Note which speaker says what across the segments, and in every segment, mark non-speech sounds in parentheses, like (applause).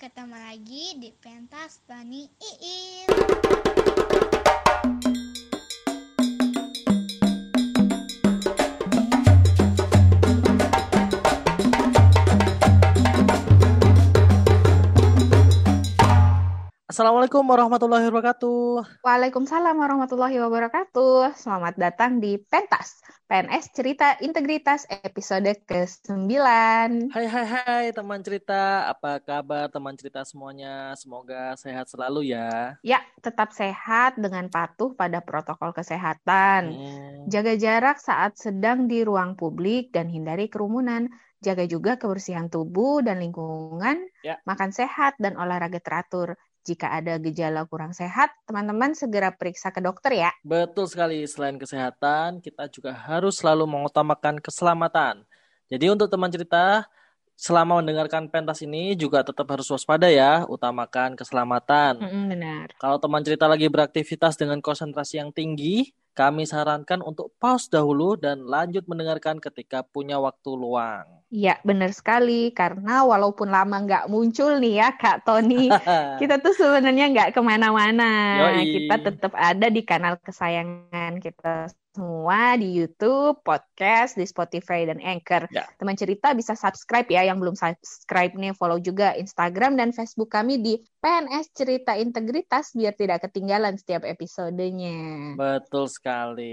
Speaker 1: ketemu lagi di pentas Bani Iin.
Speaker 2: Assalamualaikum warahmatullahi wabarakatuh.
Speaker 3: Waalaikumsalam warahmatullahi wabarakatuh. Selamat datang di Pentas, PNS Cerita Integritas episode ke-9.
Speaker 2: Hai hai hai teman cerita, apa kabar teman cerita semuanya? Semoga sehat selalu ya.
Speaker 3: Ya, tetap sehat dengan patuh pada protokol kesehatan.
Speaker 2: Hmm,
Speaker 3: Jaga jarak saat sedang di ruang publik dan hindari kerumunan. Jaga juga kebersihan tubuh dan lingkungan.
Speaker 2: Ya.
Speaker 3: Makan sehat dan olahraga teratur. Jika ada gejala kurang sehat, teman-teman segera periksa ke dokter ya.
Speaker 2: betul sekali. Selain kesehatan, kita juga harus selalu mengutamakan keselamatan. Jadi untuk teman cerita, selama mendengarkan pentas ini juga tetap harus waspada ya, utamakan keselamatan.
Speaker 3: Mm-mm, benar.
Speaker 2: Kalau teman cerita lagi beraktivitas dengan konsentrasi yang tinggi, kami sarankan untuk pause dahulu dan lanjut mendengarkan ketika punya waktu luang.
Speaker 3: Iya, benar sekali. Karena walaupun lama nggak muncul nih ya, Kak Tony, (laughs) kita tuh sebenarnya nggak ke mana-mana.
Speaker 2: Yoi.
Speaker 3: Kita tetap ada di kanal kesayangan kita semua di YouTube, podcast, di Spotify, dan Anchor.
Speaker 2: Ya.
Speaker 3: Teman cerita bisa subscribe ya, yang belum subscribe nih, follow juga Instagram dan Facebook kami di PNS Cerita Integritas biar tidak ketinggalan setiap episodenya.
Speaker 2: Betul sekali.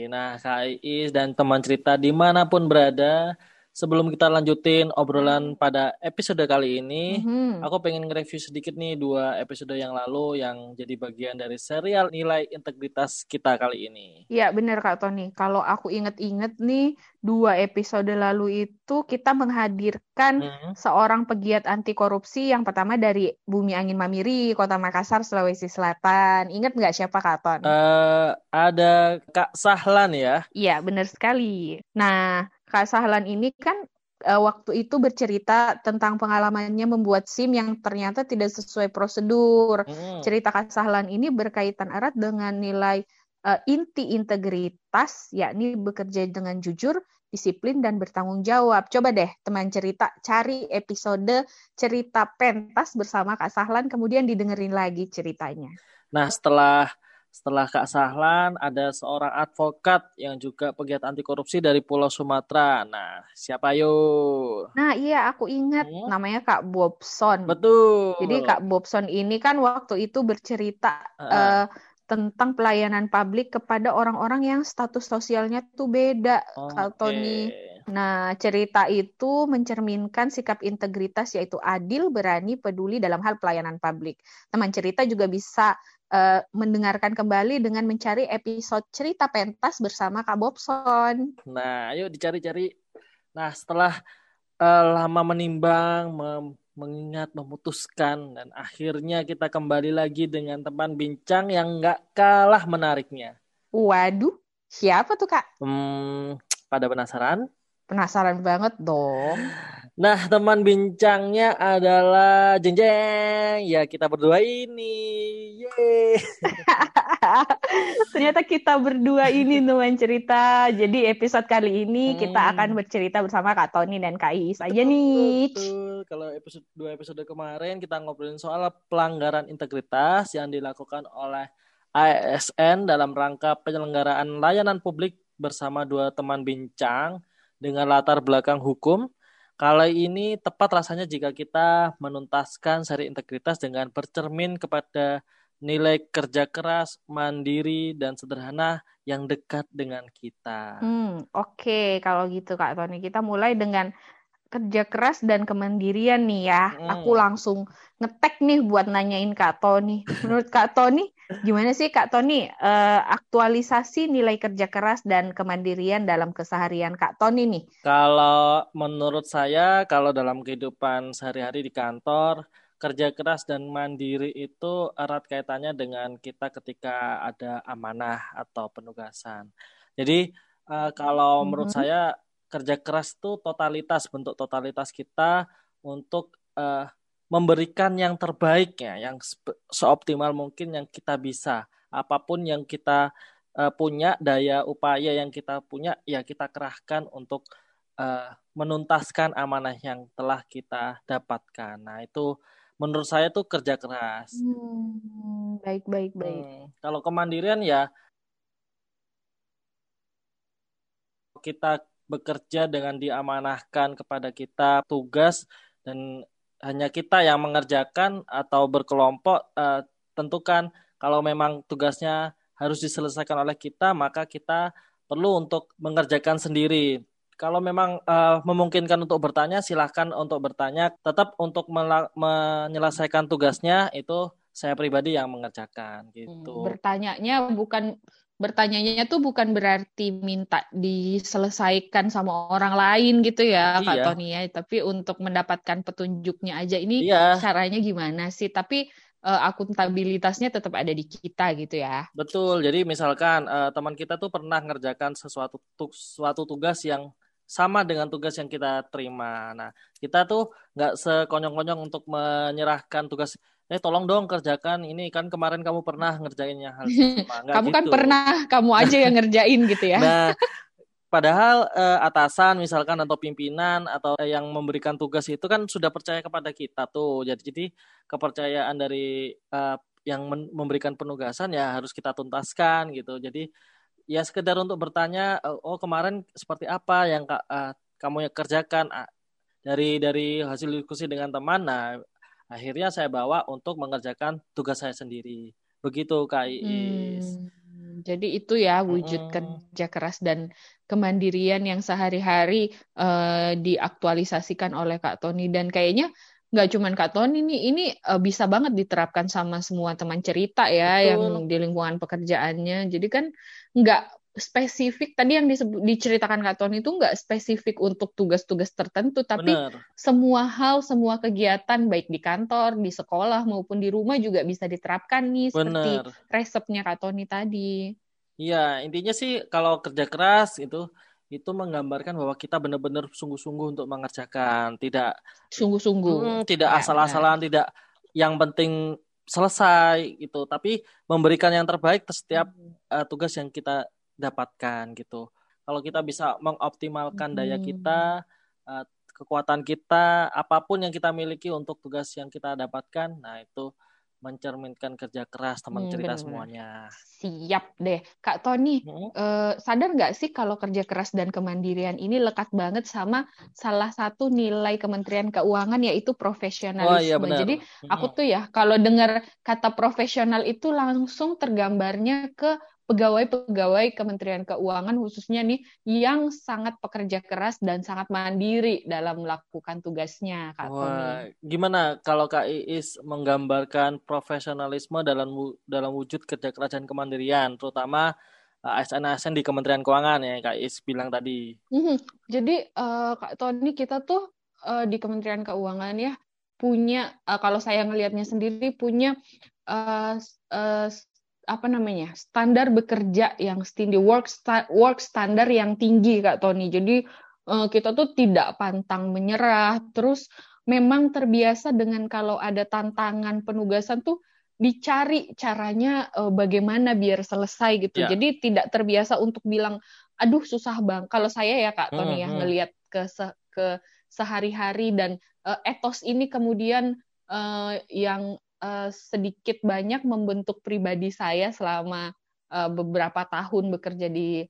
Speaker 2: Nah, Kak Iis dan teman cerita di mana pun berada, sebelum kita lanjutin obrolan pada episode kali ini,
Speaker 3: Mhm.
Speaker 2: aku pengen nge-review sedikit nih dua episode yang lalu yang jadi bagian dari serial nilai integritas kita kali ini.
Speaker 3: Iya benar Kak Tony. Kalau aku inget-inget nih dua episode lalu itu kita menghadirkan
Speaker 2: Hmm,
Speaker 3: seorang pegiat anti korupsi yang pertama dari Bumi Angin Mamiri, Kota Makassar, Sulawesi Selatan. Ingat nggak siapa Kak Ton?
Speaker 2: eh, ada Kak Sahlan ya.
Speaker 3: Iya benar sekali. Nah Kak Sahlan ini kan eh, waktu itu bercerita tentang pengalamannya membuat SIM yang ternyata tidak sesuai prosedur.
Speaker 2: Hmm,
Speaker 3: Cerita Kak Sahlan ini berkaitan erat dengan nilai eh, inti integritas, yakni bekerja dengan jujur, disiplin, dan bertanggung jawab. Coba deh teman cerita cari episode cerita pentas bersama Kak Sahlan, kemudian didengerin lagi ceritanya.
Speaker 2: Nah, setelah setelah Kak Sahlan ada seorang advokat yang juga pegiat anti korupsi dari Pulau Sumatera. Nah, siapa yuk?
Speaker 3: Nah iya aku ingat
Speaker 2: Hmm.
Speaker 3: namanya Kak Bobson.
Speaker 2: Betul.
Speaker 3: Jadi Kak Bobson ini kan waktu itu bercerita
Speaker 2: Heeh.
Speaker 3: eh, tentang pelayanan publik kepada orang-orang yang status sosialnya tuh beda, Kak
Speaker 2: Oke.
Speaker 3: Tony. Nah, cerita itu mencerminkan sikap integritas yaitu adil, berani, peduli dalam hal pelayanan publik. Teman cerita juga bisa eh, mendengarkan kembali dengan mencari episode cerita pentas bersama Kak Bobson.
Speaker 2: Nah, ayo dicari-cari. Nah, setelah eh, lama menimbang, mem- mengingat, memutuskan, dan akhirnya kita kembali lagi dengan teman bincang yang nggak kalah menariknya.
Speaker 3: Waduh, siapa tuh Kak?
Speaker 2: Hmm, pada penasaran?
Speaker 3: Penasaran banget dong.
Speaker 2: Nah, teman bincangnya adalah Jeng Jeng. Ya, kita berdua ini. Yeay. (laughs)
Speaker 3: Ternyata kita berdua ini teman cerita. Jadi episode kali ini kita
Speaker 2: Hmm.
Speaker 3: akan bercerita bersama Kak Tony dan Kak Iis aja
Speaker 2: Betul,
Speaker 3: nih.
Speaker 2: betul. Kalau episode dua episode kemarin kita ngobrolin soal pelanggaran integritas yang dilakukan oleh ASN dalam rangka penyelenggaraan layanan publik bersama dua teman bincang dengan latar belakang hukum. Kali ini tepat rasanya jika kita menuntaskan seri integritas dengan bercermin kepada nilai kerja keras, mandiri, dan sederhana yang dekat dengan kita.
Speaker 3: Hmm, oke kalau gitu Kak Tony. Kita mulai dengan kerja keras dan kemandirian nih ya.
Speaker 2: Hmm.
Speaker 3: Aku langsung ngetek nih buat nanyain Kak Tony. Menurut Kak Tony, gimana sih Kak Tony eh, aktualisasi nilai kerja keras dan kemandirian dalam keseharian Kak Tony nih?
Speaker 2: Kalau menurut saya, kalau dalam kehidupan sehari-hari di kantor, kerja keras dan mandiri itu erat kaitannya dengan kita ketika ada amanah atau penugasan. Jadi, eh, kalau menurut
Speaker 3: Mhm.
Speaker 2: saya, kerja keras itu totalitas, bentuk totalitas kita untuk eh, memberikan yang terbaik ya, yang seoptimal mungkin yang kita bisa. Apa pun yang kita eh, punya, daya upaya yang kita punya, ya kita kerahkan untuk eh, menuntaskan amanah yang telah kita dapatkan. Nah, itu menurut saya tuh kerja keras.
Speaker 3: Hmm, baik baik baik.
Speaker 2: Hmm, kalau kemandirian ya kita bekerja dengan diamanahkan kepada kita tugas dan hanya kita yang mengerjakan atau berkelompok uh, tentukan kalau memang tugasnya harus diselesaikan oleh kita maka kita perlu untuk mengerjakan sendiri kalau memang uh, memungkinkan untuk bertanya, silahkan untuk bertanya. Tetap untuk menyelesaikan tugasnya itu saya pribadi yang mengerjakan gitu.
Speaker 3: Hmm, bertanyanya bukan bertanyanya tuh bukan berarti minta diselesaikan sama orang lain gitu ya, iya. Kak Tony ya, tapi untuk mendapatkan petunjuknya aja ini iya. caranya gimana sih? Tapi uh, akuntabilitasnya tetap ada di kita gitu ya.
Speaker 2: Betul. Jadi misalkan uh, teman kita tuh pernah ngerjakan sesuatu suatu tugas yang sama dengan tugas yang kita terima. Nah, kita tuh nggak sekonyong-konyong untuk menyerahkan tugas. Eh, tolong dong kerjakan ini kan kemarin kamu pernah ngerjainnya hal (laughs)
Speaker 3: sama. kamu kan gitu. kan pernah, kamu aja yang ngerjain gitu ya.
Speaker 2: Nah, padahal eh, atasan misalkan atau pimpinan atau eh, yang memberikan tugas itu kan sudah percaya kepada kita tuh. Jadi, jadi kepercayaan dari eh, yang memberikan penugasan ya harus kita tuntaskan gitu. Jadi ya sekedar untuk bertanya eh, oh kemarin seperti apa yang uh, kamu kerjakan dari dari hasil diskusi dengan teman nah akhirnya saya bawa untuk mengerjakan tugas saya sendiri begitu kak Iis
Speaker 3: hmm, jadi itu ya wujud hmm. kerja keras dan kemandirian yang sehari-hari uh, diaktualisasikan oleh kak Tony dan kayaknya nggak cuman Kak Tony ini ini uh, bisa banget diterapkan sama semua teman cerita ya Betul. yang di lingkungan pekerjaannya. Jadi kan nggak spesifik tadi yang disebut, diceritakan Kak Tony itu nggak spesifik untuk tugas-tugas tertentu, tapi Bener. semua hal, semua kegiatan baik di kantor, di sekolah maupun di rumah juga bisa diterapkan nih Bener. seperti resepnya Kak Tony tadi.
Speaker 2: Iya, intinya sih kalau kerja keras itu itu menggambarkan bahwa kita benar-benar sungguh-sungguh untuk mengerjakan, tidak
Speaker 3: sungguh-sungguh, hmm,
Speaker 2: tidak ya, asal-asalan, tidak yang penting selesai gitu, tapi memberikan yang terbaik setiap uh, tugas yang kita dapatkan gitu. Kalau kita bisa mengoptimalkan hmm. daya kita, uh, kekuatan kita, apa pun yang kita miliki untuk tugas yang kita dapatkan, nah itu mencerminkan kerja keras teman hmm, cerita bener. semuanya.
Speaker 3: Siap deh, Kak Tony. Hmm? Uh, sadar nggak sih kalau kerja keras dan kemandirian ini lekat banget sama salah satu nilai Kementerian Keuangan yaitu profesionalisme. Oh, iya benar. Jadi hmm. aku tuh ya kalau dengar kata profesional itu langsung tergambarnya ke pegawai-pegawai Kementerian Keuangan khususnya nih yang sangat pekerja keras dan sangat mandiri dalam melakukan tugasnya Kak Wah, Tony.
Speaker 2: Gimana kalau Kak Iis menggambarkan profesionalisme dalam dalam wujud kerja keras dan kemandirian terutama eh, ASN-ASN di Kementerian Keuangan ya Kak Iis bilang tadi.
Speaker 3: Mm-hmm. Jadi uh, Kak Tony kita tuh uh, di Kementerian Keuangan ya punya uh, kalau saya ngelihatnya sendiri punya uh, uh, apa namanya standar bekerja yang tinggi work sta work standar yang tinggi kak Tony jadi uh, kita tuh tidak pantang menyerah terus memang terbiasa dengan kalau ada tantangan penugasan tuh dicari caranya uh, bagaimana biar selesai gitu yeah. jadi tidak terbiasa untuk bilang aduh susah bang kalau saya ya kak Tony hmm, ya hmm. ngelihat ke se ke sehari-hari dan uh, etos ini kemudian uh, yang uh, sedikit banyak membentuk pribadi saya selama uh, beberapa tahun bekerja di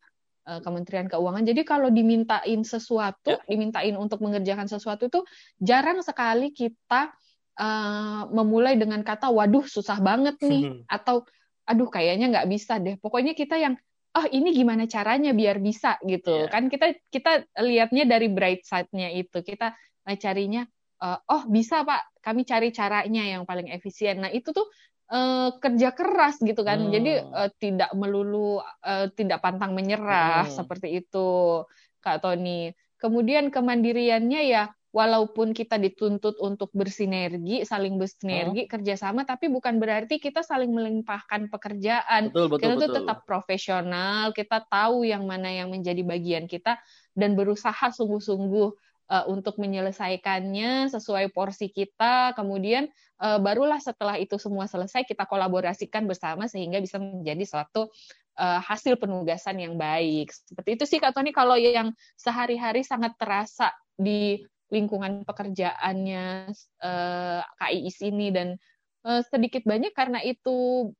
Speaker 3: uh, Kementerian Keuangan. Jadi kalau dimintain sesuatu, ya. dimintain untuk mengerjakan sesuatu itu jarang sekali kita uh, memulai dengan kata waduh susah banget nih hmm. atau aduh kayaknya nggak bisa deh. Pokoknya kita yang oh ini gimana caranya biar bisa gitu. Yeah. Kan kita kita lihatnya dari bright side-nya itu. Kita carinya uh, oh bisa Pak, kami cari caranya yang paling efisien. Nah, itu tuh uh, kerja keras gitu kan. Hmm. Jadi uh, tidak melulu uh, tidak pantang menyerah hmm. seperti itu Kak Tony. Kemudian kemandiriannya ya walaupun kita dituntut untuk bersinergi, saling bersinergi, hmm. kerjasama, tapi bukan berarti kita saling melimpahkan pekerjaan. Betul, betul, kita betul. tuh tetap profesional, kita tahu yang mana yang menjadi bagian kita dan berusaha sungguh-sungguh uh, untuk menyelesaikannya sesuai porsi kita. Kemudian uh, barulah setelah itu semua selesai kita kolaborasikan bersama sehingga bisa menjadi suatu uh, hasil penugasan yang baik. Seperti itu sih Kak Tony kalau yang sehari-hari sangat terasa di lingkungan pekerjaannya uh, KIIS ini dan uh, sedikit banyak karena itu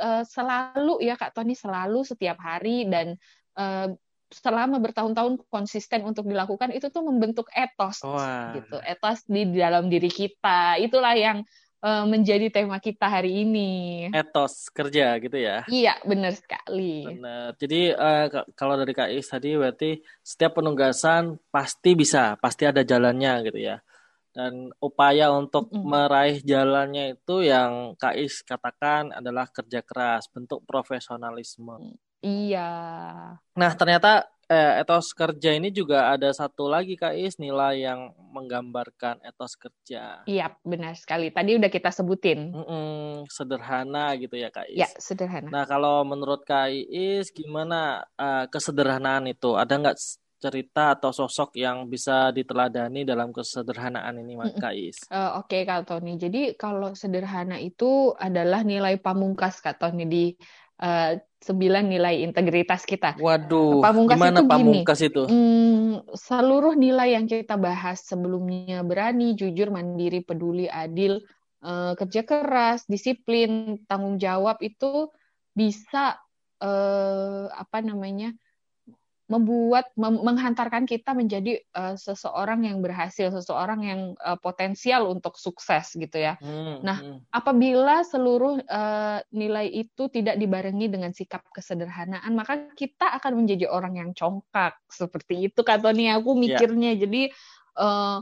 Speaker 3: uh, selalu ya Kak Tony selalu setiap hari dan selama bertahun-tahun konsisten untuk dilakukan itu tuh membentuk etos Wah. gitu. Etos di dalam diri kita. Itulah yang uh, menjadi tema kita hari ini.
Speaker 2: Etos kerja gitu ya?
Speaker 3: Iya benar sekali.
Speaker 2: Benar jadi uh, kalau dari Kak Is tadi berarti setiap penugasan pasti bisa pasti ada jalannya gitu ya. Dan upaya untuk mm. meraih jalannya itu yang Kak Is katakan adalah kerja keras bentuk profesionalisme
Speaker 3: Iya.
Speaker 2: Nah, ternyata eh, etos kerja ini juga ada satu lagi Kak Is nilai yang menggambarkan etos kerja.
Speaker 3: Iya, benar sekali. Tadi udah kita sebutin.
Speaker 2: Mm-mm, sederhana gitu ya Kak Is.
Speaker 3: Iya, sederhana.
Speaker 2: Nah, kalau menurut Kak Is gimana uh, kesederhanaan itu? Ada nggak cerita atau sosok yang bisa diteladani dalam kesederhanaan ini, Kak Is?
Speaker 3: Uh, Oke, okay, Kak Tony. Jadi kalau sederhana itu adalah nilai pamungkas Kak Tony di uh, nilai integritas kita.
Speaker 2: Waduh, pamungkas gimana itu pamungkas gini, itu? Hmm,
Speaker 3: seluruh nilai yang kita bahas sebelumnya berani, jujur, mandiri, peduli, adil, uh, kerja keras, disiplin, tanggung jawab itu bisa uh, apa namanya? Membuat mem menghantarkan kita menjadi uh, seseorang yang berhasil, seseorang yang uh, potensial untuk sukses gitu ya. Hmm, nah, hmm. apabila seluruh uh, nilai itu tidak dibarengi dengan sikap kesederhanaan, maka kita akan menjadi orang yang congkak seperti itu kata nih aku ya. mikirnya. Yeah. Jadi uh,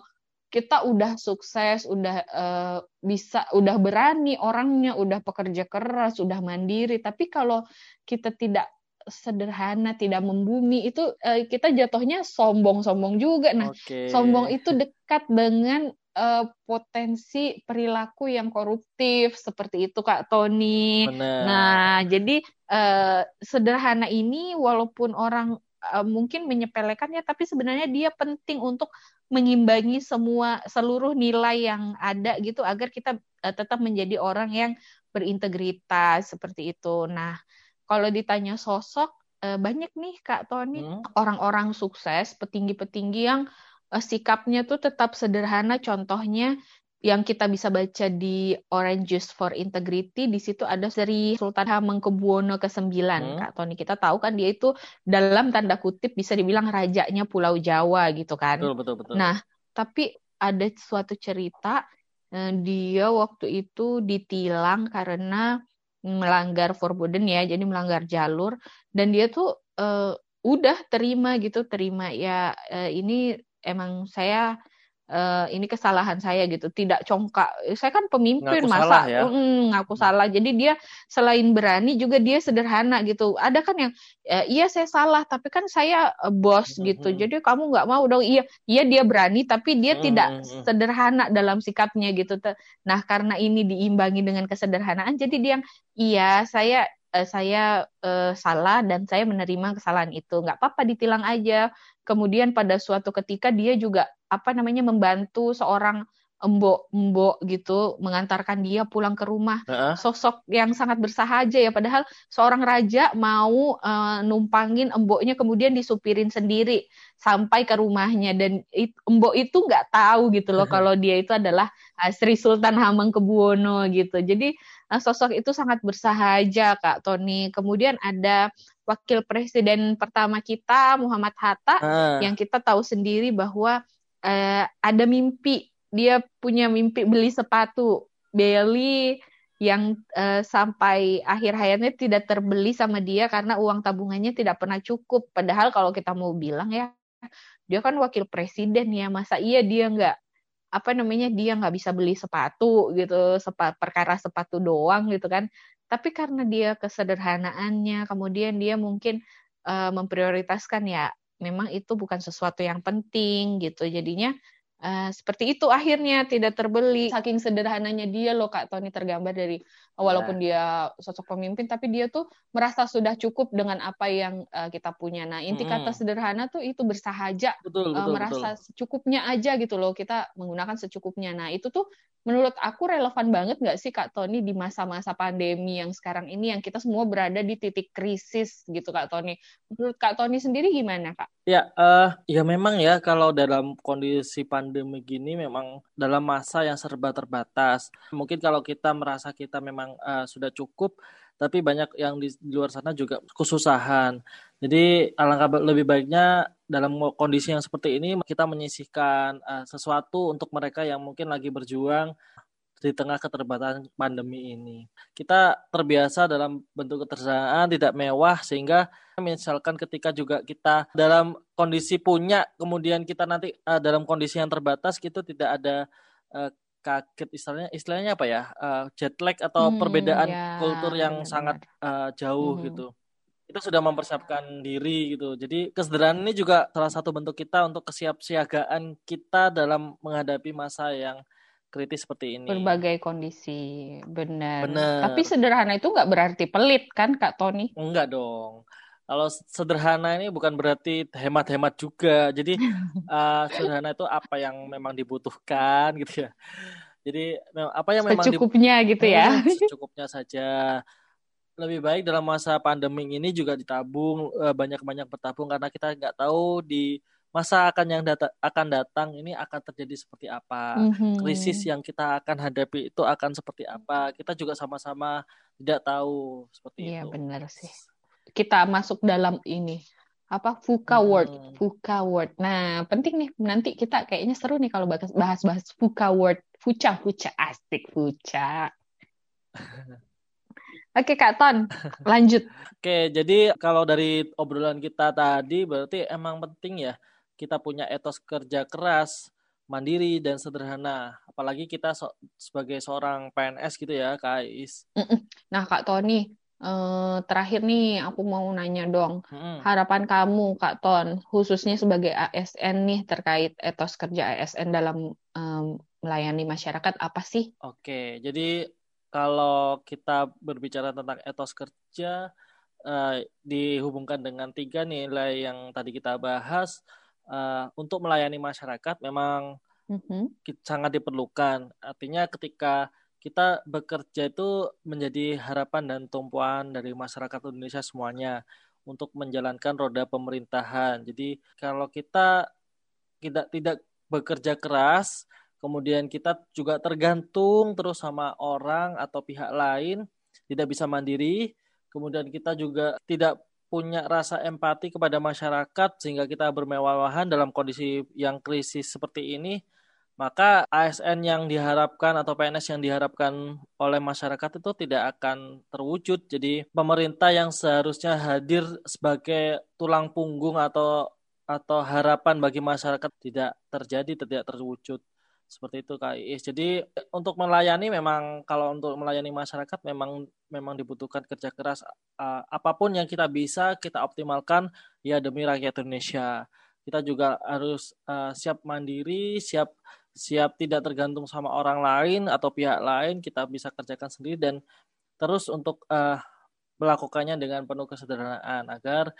Speaker 3: kita udah sukses, udah uh, bisa, udah berani orangnya, udah pekerja keras, udah mandiri. Tapi kalau kita tidak sederhana, tidak membumi itu uh, kita jatuhnya sombong-sombong juga. Nah, okay. sombong itu dekat dengan uh, potensi perilaku yang koruptif seperti itu Kak Tony. Bener. Nah, jadi uh, sederhana ini walaupun orang uh, mungkin menyepelekannya tapi sebenarnya dia penting untuk mengimbangi semua seluruh nilai yang ada gitu agar kita uh, tetap menjadi orang yang berintegritas seperti itu. Nah, kalau ditanya sosok uh, banyak nih Kak Tony hmm. orang-orang sukses, petinggi-petinggi yang uh, sikapnya tuh tetap sederhana. Contohnya yang kita bisa baca di Orange Juice for Integrity di situ ada Sri Sultan Hamengkubuwono ke-9 hmm. Kak Tony. Kita tahu kan dia itu dalam tanda kutip bisa dibilang rajanya Pulau Jawa gitu kan.
Speaker 2: Betul betul betul.
Speaker 3: Nah, tapi ada suatu cerita dia waktu itu ditilang karena melanggar forbidden ya, jadi melanggar jalur dan dia tuh uh, udah terima gitu, terima ya uh, ini emang saya uh, ini kesalahan saya gitu tidak congkak. Saya kan pemimpin ngaku masa salah, ya? mm, ngaku salah. Jadi dia selain berani juga dia sederhana gitu. Ada kan yang e, iya saya salah tapi kan saya uh, bos mm -hmm. gitu. jadi kamu nggak mau dong. Iya iya dia berani tapi dia mm -hmm. tidak sederhana dalam sikapnya gitu. Nah karena ini diimbangi dengan kesederhanaan jadi dia yang iya saya uh, saya uh, salah dan saya menerima kesalahan itu. Nggak apa-apa ditilang aja. Kemudian pada suatu ketika dia juga apa namanya membantu seorang embok-embok gitu mengantarkan dia pulang ke rumah uh-huh. sosok yang sangat bersahaja ya padahal seorang raja mau uh, numpangin emboknya kemudian disupirin sendiri sampai ke rumahnya dan it, embok itu nggak tahu gitu loh uh-huh. kalau dia itu adalah uh, Sri Sultan Hamengkubuwono gitu jadi uh, sosok itu sangat bersahaja kak Tony kemudian ada wakil presiden pertama kita Muhammad Hatta uh. yang kita tahu sendiri bahwa uh, ada mimpi dia punya mimpi beli sepatu Belly yang uh, sampai akhir hayatnya tidak terbeli sama dia karena uang tabungannya tidak pernah cukup. Padahal kalau kita mau bilang ya, dia kan wakil presiden ya, masa iya dia nggak apa namanya dia nggak bisa beli sepatu gitu, sepa, perkara sepatu doang gitu kan. Tapi karena dia kesederhanaannya, kemudian dia mungkin uh, memprioritaskan ya memang itu bukan sesuatu yang penting gitu. Jadinya Uh, seperti itu akhirnya tidak terbeli. Saking sederhananya dia loh Kak Tony tergambar dari walaupun yeah. dia sosok pemimpin tapi dia tuh merasa sudah cukup dengan apa yang uh, kita punya. Nah, inti mm -hmm. kata sederhana tuh itu bersahaja,
Speaker 2: betul, betul,
Speaker 3: merasa betul. secukupnya aja gitu loh. Kita menggunakan secukupnya. Nah, itu tuh menurut aku relevan banget nggak sih Kak Tony di masa-masa pandemi yang sekarang ini yang kita semua berada di titik krisis gitu Kak Tony. Menurut Kak Tony sendiri gimana Kak?
Speaker 2: Ya, uh, ya memang ya kalau dalam kondisi pandemi gini memang dalam masa yang serba terbatas. Mungkin kalau kita merasa kita memang uh, sudah cukup, tapi banyak yang di, di luar sana juga kesusahan. Jadi alangkah lebih baiknya dalam kondisi yang seperti ini kita menyisihkan uh, sesuatu untuk mereka yang mungkin lagi berjuang di tengah keterbatasan pandemi ini. Kita terbiasa dalam bentuk ketersediaan tidak mewah sehingga misalkan ketika juga kita dalam kondisi punya kemudian kita nanti uh, dalam kondisi yang terbatas gitu tidak ada uh, kaget istilahnya istilahnya apa ya uh, jet lag atau hmm, perbedaan ya, kultur yang benar, sangat uh, jauh hmm. gitu kita sudah mempersiapkan diri gitu. Jadi kesederhanaan ini juga salah satu bentuk kita untuk kesiapsiagaan kita dalam menghadapi masa yang kritis seperti ini.
Speaker 3: Berbagai kondisi, benar. benar. Tapi sederhana itu nggak berarti pelit kan, Kak Tony?
Speaker 2: Enggak dong. Kalau sederhana ini bukan berarti hemat-hemat juga. Jadi uh, (laughs) sederhana itu apa yang memang dibutuhkan gitu ya. Jadi apa yang memang
Speaker 3: secukupnya gitu ya. (laughs)
Speaker 2: Secukupnya saja. Lebih baik dalam masa pandemi ini juga ditabung eh, banyak-banyak bertabung karena kita nggak tahu di masa akan yang data, akan datang ini akan terjadi seperti apa mm-hmm. krisis yang kita akan hadapi itu akan seperti apa kita juga sama-sama tidak tahu seperti
Speaker 3: iya,
Speaker 2: itu.
Speaker 3: Iya benar sih. Kita masuk dalam ini apa VUCA hmm. word, VUCA word. Nah, penting nih nanti kita kayaknya seru nih kalau bahas-bahas VUCA word, fuca, fuca, asik fuca. (laughs) Oke Kak Ton, lanjut.
Speaker 2: Oke, jadi kalau dari obrolan kita tadi berarti emang penting ya kita punya etos kerja keras, mandiri dan sederhana. Apalagi kita so sebagai seorang PNS gitu ya, Kak Ais.
Speaker 3: Nah, Kak Tony, eh, terakhir nih aku mau nanya dong, hmm. harapan kamu Kak Ton, khususnya sebagai ASN nih terkait etos kerja ASN dalam um, melayani masyarakat apa sih?
Speaker 2: Oke, jadi kalau kita berbicara tentang etos kerja uh, dihubungkan dengan tiga nilai yang tadi kita bahas, uh, untuk melayani masyarakat memang mm-hmm. sangat diperlukan. Artinya ketika kita bekerja itu menjadi harapan dan tumpuan dari masyarakat Indonesia semuanya untuk menjalankan roda pemerintahan. Jadi kalau kita tidak tidak bekerja keras, kemudian kita juga tergantung terus sama orang atau pihak lain, tidak bisa mandiri, kemudian kita juga tidak punya rasa empati kepada masyarakat sehingga kita bermewah-mewahan dalam kondisi yang krisis seperti ini, maka ASN yang diharapkan atau PNS yang diharapkan oleh masyarakat itu tidak akan terwujud. Jadi pemerintah yang seharusnya hadir sebagai tulang punggung atau atau harapan bagi masyarakat tidak terjadi, tidak terwujud seperti itu Kak. Jadi untuk melayani memang kalau untuk melayani masyarakat memang memang dibutuhkan kerja keras uh, apa pun yang kita bisa kita optimalkan ya demi rakyat Indonesia. Kita juga harus uh, siap mandiri, siap siap tidak tergantung sama orang lain atau pihak lain, kita bisa kerjakan sendiri dan terus untuk uh, melakukannya dengan penuh kesederhanaan agar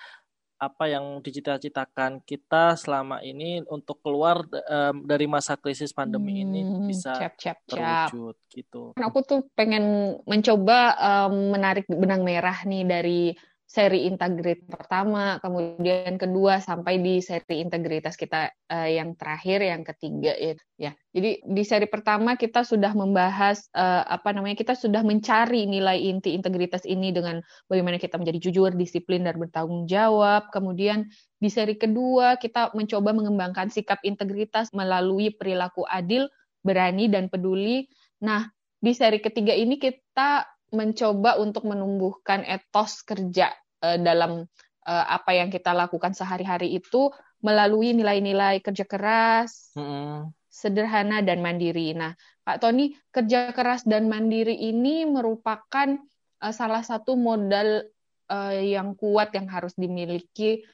Speaker 2: apa yang dicita-citakan kita selama ini untuk keluar um, dari masa krisis pandemi hmm, ini bisa cap, cap, terwujud cap. gitu.
Speaker 3: Aku tuh pengen mencoba um, menarik benang merah nih dari seri integritas pertama, kemudian kedua sampai di seri integritas kita uh, yang terakhir, yang ketiga itu ya. Jadi di seri pertama kita sudah membahas uh, apa namanya kita sudah mencari nilai inti integritas ini dengan bagaimana kita menjadi jujur, disiplin dan bertanggung jawab. Kemudian di seri kedua kita mencoba mengembangkan sikap integritas melalui perilaku adil, berani dan peduli. Nah di seri ketiga ini kita mencoba untuk menumbuhkan etos kerja uh, dalam uh, apa yang kita lakukan sehari-hari itu melalui nilai-nilai kerja keras, mm-hmm. sederhana dan mandiri. Nah, Pak Tony, kerja keras dan mandiri ini merupakan uh, salah satu modal uh, yang kuat yang harus dimiliki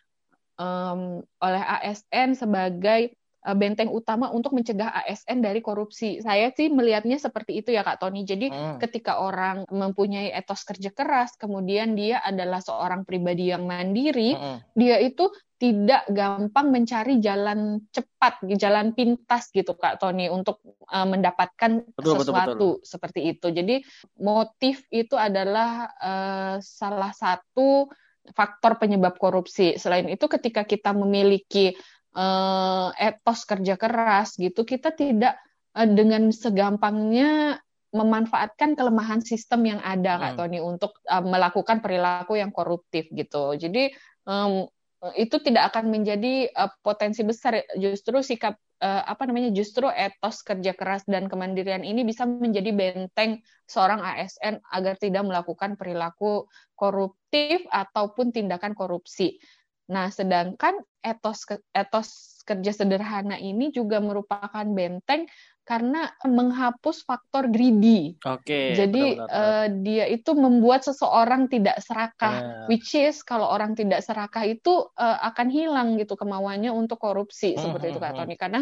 Speaker 3: um, oleh ASN sebagai benteng utama untuk mencegah ASN dari korupsi. Saya sih melihatnya seperti itu ya Kak Tony. Jadi hmm. ketika orang mempunyai etos kerja keras, kemudian dia adalah seorang pribadi yang mandiri, hmm. dia itu tidak gampang mencari jalan cepat, jalan pintas gitu Kak Tony untuk uh, mendapatkan betul, sesuatu betul, betul. seperti itu. Jadi motif itu adalah uh, salah satu faktor penyebab korupsi. Selain itu ketika kita memiliki uh, etos kerja keras gitu, kita tidak uh, dengan segampangnya memanfaatkan kelemahan sistem yang ada hmm. Kak Tony untuk uh, melakukan perilaku yang koruptif gitu. Jadi um, itu tidak akan menjadi uh, potensi besar justru sikap uh, apa namanya justru etos kerja keras dan kemandirian ini bisa menjadi benteng seorang ASN agar tidak melakukan perilaku koruptif ataupun tindakan korupsi. Nah, sedangkan etos etos kerja sederhana ini juga merupakan benteng karena menghapus faktor greedy.
Speaker 2: Oke. Okay,
Speaker 3: Jadi betul, betul. Uh, dia itu membuat seseorang tidak serakah, yeah. which is kalau orang tidak serakah itu uh, akan hilang gitu kemauannya untuk korupsi hmm, seperti itu Kak. Tony. Karena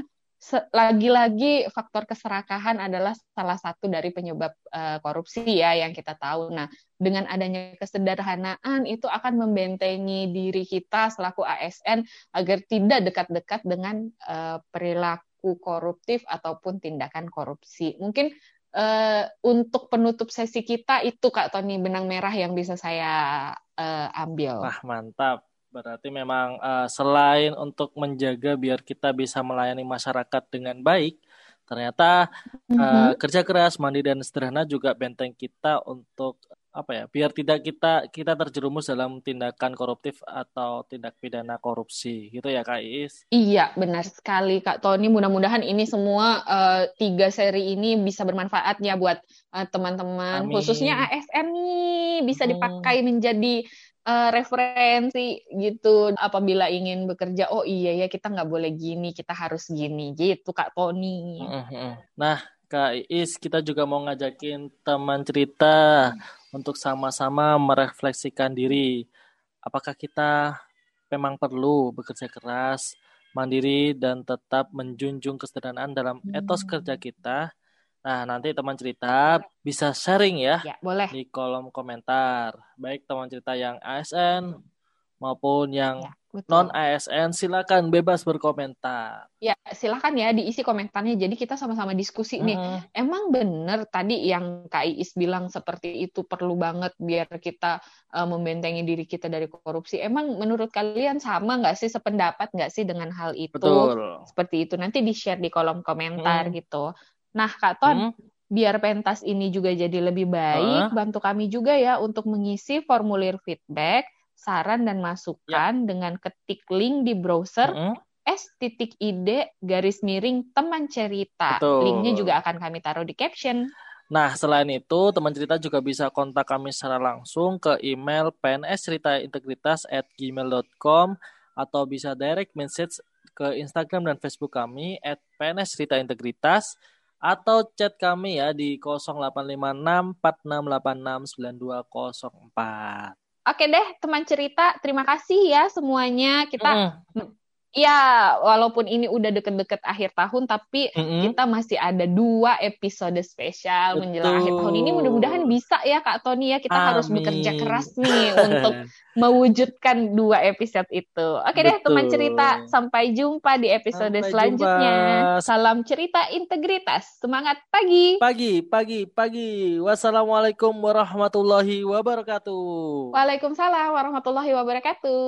Speaker 3: lagi-lagi faktor keserakahan adalah salah satu dari penyebab uh, korupsi ya yang kita tahu. Nah, dengan adanya kesederhanaan itu akan membentengi diri kita selaku ASN agar tidak dekat-dekat dengan uh, perilaku koruptif ataupun tindakan korupsi. Mungkin uh, untuk penutup sesi kita itu Kak Tony benang merah yang bisa saya uh, ambil.
Speaker 2: Wah, mantap. Berarti memang uh, selain untuk menjaga biar kita bisa melayani masyarakat dengan baik, ternyata mm-hmm. uh, kerja keras, mandi dan sederhana juga benteng kita untuk apa ya biar tidak kita kita terjerumus dalam tindakan koruptif atau tindak pidana korupsi gitu ya kak Is
Speaker 3: iya benar sekali kak Tony mudah-mudahan ini semua uh, tiga seri ini bisa bermanfaat ya buat uh, teman-teman khususnya ASN nih bisa hmm. dipakai menjadi uh, referensi gitu apabila ingin bekerja oh iya ya kita nggak boleh gini kita harus gini gitu kak Tony
Speaker 2: nah Kak Is, kita juga mau ngajakin teman cerita untuk sama-sama merefleksikan diri. Apakah kita memang perlu bekerja keras, mandiri, dan tetap menjunjung kesederhanaan dalam etos hmm. kerja kita? Nah, nanti teman cerita bisa sharing ya,
Speaker 3: ya boleh.
Speaker 2: di kolom komentar. Baik teman cerita yang ASN maupun yang ya non ASN silakan bebas berkomentar.
Speaker 3: Ya silakan ya diisi komentarnya. Jadi kita sama-sama diskusi hmm. nih. Emang bener tadi yang Kak Iis bilang seperti itu perlu banget biar kita uh, membentengi diri kita dari korupsi. Emang menurut kalian sama nggak sih sependapat nggak sih dengan hal itu?
Speaker 2: Betul.
Speaker 3: Seperti itu nanti di share di kolom komentar hmm. gitu. Nah Kak Ton. Hmm biar pentas ini juga jadi lebih baik, uh. bantu kami juga ya untuk mengisi formulir feedback saran dan masukan ya. dengan ketik link di browser mm -hmm. s titik id garis miring teman cerita. Betul. Linknya juga akan kami taruh di caption.
Speaker 2: Nah, selain itu, teman cerita juga bisa kontak kami secara langsung ke email at gmail.com atau bisa direct message ke Instagram dan Facebook kami at pnsceritaintegritas atau chat kami ya di 0856 4686 9204.
Speaker 3: Oke deh, teman cerita, terima kasih ya semuanya. Kita mm. Ya, walaupun ini udah deket-deket akhir tahun, tapi mm-hmm. kita masih ada dua episode spesial Betul. menjelang akhir tahun ini. Mudah-mudahan bisa ya Kak Tony ya. Kita Amin. harus bekerja keras nih (laughs) untuk (laughs) mewujudkan dua episode itu. Oke Betul. deh teman cerita, sampai jumpa di episode sampai selanjutnya. Jumpa. Salam cerita integritas. Semangat pagi.
Speaker 2: Pagi, pagi, pagi. Wassalamualaikum warahmatullahi wabarakatuh.
Speaker 3: Waalaikumsalam warahmatullahi wabarakatuh.